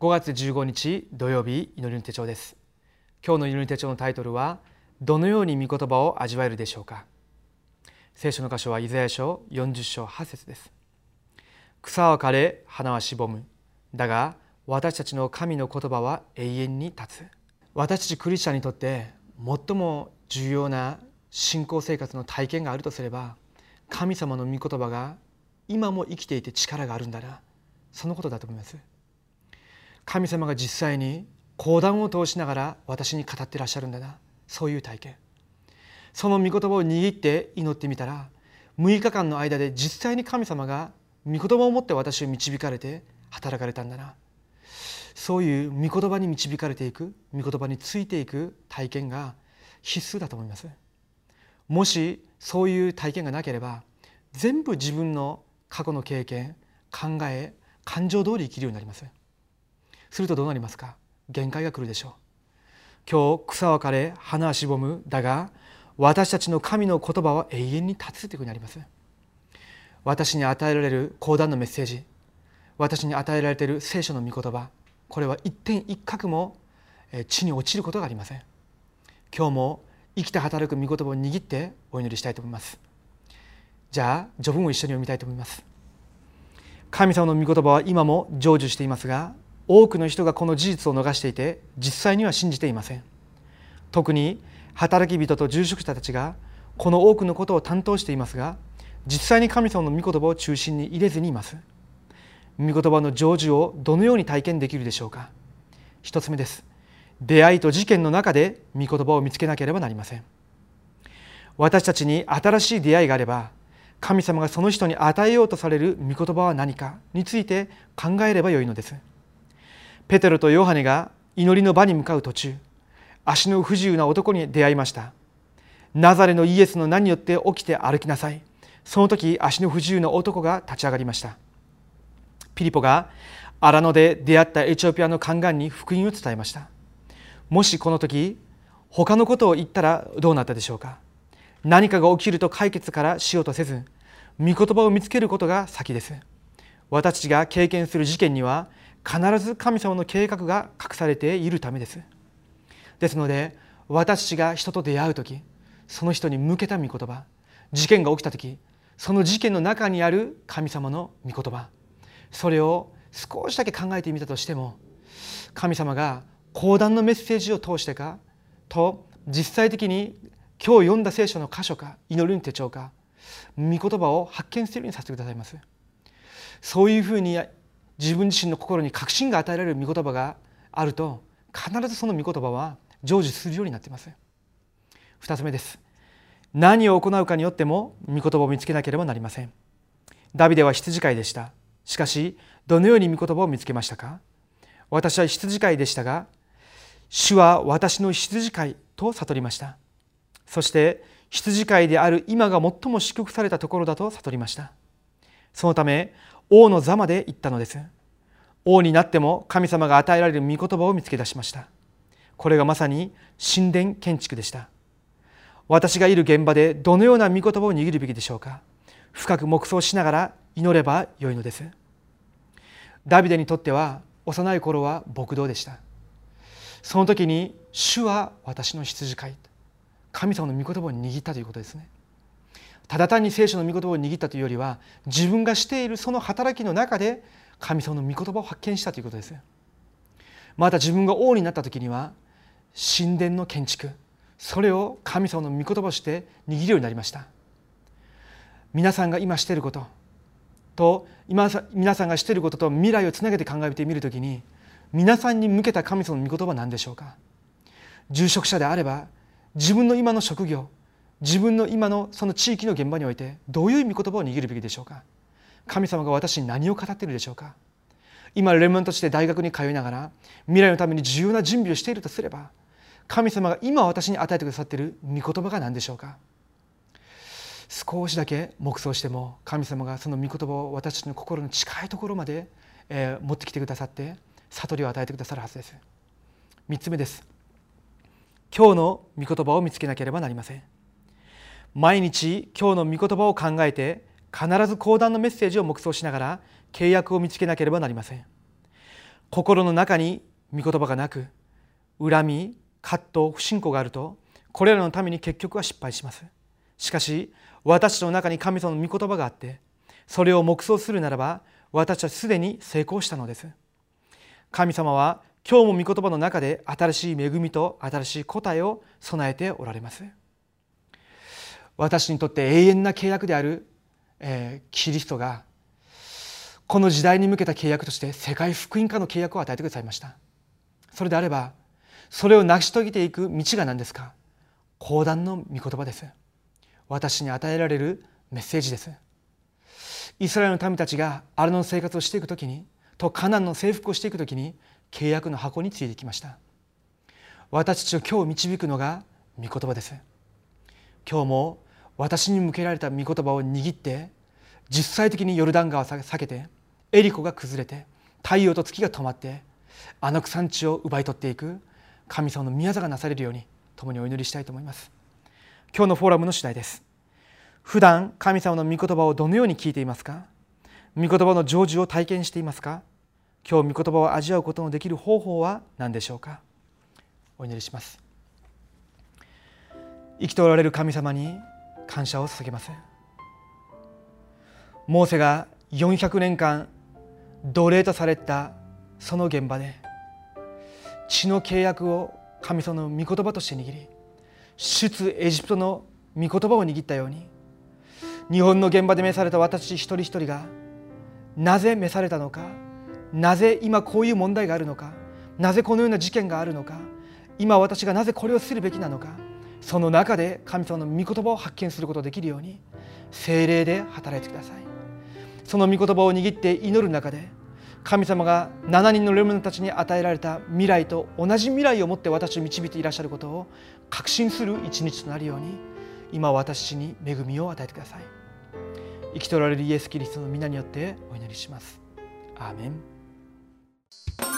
5月15日土曜日祈りの手帳です。今日の祈りの手帳のタイトルはどのように御言葉を味わえるでしょうか？聖書の箇所はイザヤ書40章8節です。草は枯れ花はしぼむ。だが私たちの神の言葉は永遠に立つ。私たちクリスチャンにとって最も重要な信仰生活の体験があるとすれば神様の御言葉が今も生きていて力があるんだな。そのことだと思います。神様が実際に講談を通しながら私に語ってらっしゃるんだな。そういう体験。その御言葉を握って祈ってみたら6日間の間で実際に神様が御言葉を持って私を導かれて働かれたんだな。そういう御言葉に導かれていく御言葉についていく体験が必須だと思います。もしそういう体験がなければ全部自分の過去の経験考え感情通り生きるようになります。するとどうなりますか？限界が来るでしょう。今日草は枯れ花はしぼむ。だが私たちの神の言葉は永遠に立つというふうになります。私に与えられる講談のメッセージ私に与えられている聖書の御言葉これは一点一角も地に落ちることがありません。今日も生きて働く御言葉を握ってお祈りしたいと思います。じゃあ序文を一緒に読みたいと思います。神様の御言葉は今も成就していますが多くの人がこの事実を逃していて実際には信じていません。特に働き人と住職者たちがこの多くのことを担当していますが実際に神様の御言葉を中心に入れずにいます。御言葉の成就をどのように体験できるでしょうか。一つ目です。出会いと事件の中で御言葉を見つけなければなりません。私たちに新しい出会いがあれば神様がその人に与えようとされる御言葉は何かについて考えればよいのです。ペテロとヨハネが祈りの場に向かう途中足の不自由な男に出会いました。ナザレのイエスの名によって起きて歩きなさい。その時足の不自由な男が立ち上がりました。ピリポが荒野で出会ったエチオピアの宦官に福音を伝えました。もしこの時他のことを言ったらどうなったでしょうか。何かが起きると解決からしようとせず御言葉を見つけることが先です。私たちが経験する事件には必ず神様の計画が隠されているためです。ですので私たちが人と出会う時その人に向けた御言葉事件が起きた時その事件の中にある神様の御言葉それを少しだけ考えてみたとしても神様が講談のメッセージを通してかと実際的に今日読んだ聖書の箇所か祈りの手帳か御言葉を発見するようにさせてくださいます。そういうふうに自分自身の心に確信が与えられる御言葉があると必ずその御言葉は成就するようになっています。二つ目です。何を行うかによっても御言葉を見つけなければなりません。ダビデは羊飼いでした。しかしどのように御言葉を見つけましたか？私は羊飼いでしたが主は私の羊飼いと悟りました。そして羊飼いである今が最も祝福されたところだと悟りました。そのため王の座まで行ったのです。王になっても神様が与えられる御言葉を見つけ出しました。これがまさに神殿建築でした。私がいる現場でどのような御言葉を握るべきでしょうか。深く黙想しながら祈ればよいのです。ダビデにとっては幼い頃は牧道でした。その時に主は私の羊飼い。神様の御言葉を握ったということですね。ただ単に聖書の御言葉を握ったというよりは自分がしているその働きの中で神様の御言葉を発見したということです。また自分が王になった時には神殿の建築それを神様の御言葉として握るようになりました。皆さんが今していることと今皆さんがしていることと未来をつなげて考えてみるときに皆さんに向けた神様の御言葉は何でしょうか。住職者であれば自分の今の職業自分の今のその地域の現場においてどういう御言葉を握るべきでしょうか？神様が私に何を語っているでしょうか？今レモンとして大学に通いながら未来のために重要な準備をしているとすれば神様が今私に与えてくださっている御言葉が何でしょうか？少しだけ黙想しても神様がその御言葉を私たちの心の近いところまで、えー、持ってきてくださって悟りを与えてくださるはずです。3つ目です。今日の御言葉を見つけなければなりません。毎日今日の御言葉を考えて必ず講談のメッセージを黙想しながら契約を見つけなければなりません。心の中に御言葉がなく恨み葛藤不信仰があるとこれらのために結局は失敗します。しかし私の中に神様の御言葉があってそれを黙想するならば私はすでに成功したのです。神様は今日も御言葉の中で新しい恵みと新しい答えを備えておられます。私にとって永遠な契約である、えー、キリストがこの時代に向けた契約として世界福音化の契約を与えてくださいました。それであればそれを成し遂げていく道が何ですか？講談の御言葉です。私に与えられるメッセージです。イスラエルの民たちがアラノの生活をしていく時にとカナンの征服をしていく時に契約の箱についてきました。私たちを今日導くのが御言葉です。今日も私に向けられた御言葉を握って実際的にヨルダン川を避けてエリコが崩れて太陽と月が止まってあの産地を奪い取っていく神様の宮座がなされるように共にお祈りしたいと思います。今日のフォーラムの次第です。普段神様の御言葉をどのように聞いていますか？御言葉の成就を体験していますか？今日御言葉を味わうことのできる方法は何でしょうか？お祈りします。生きておられる神様に感謝を捧げます。モーセが400年間奴隷とされたその現場で血の契約を神様の御言葉として握り出エジプトの御言葉を握ったように日本の現場で召された私一人一人がなぜ召されたのかなぜ今こういう問題があるのかなぜこのような事件があるのか今私がなぜこれをするべきなのかその中で神様の御言葉を発見することができるように精霊で働いてください。その御言葉を握って祈る中で神様が7人のレムナたちに与えられた未来と同じ未来を持って私を導いていらっしゃることを確信する一日となるように今私に恵みを与えてください。生きとられるイエス・キリストの皆によってお祈りします。アーメン。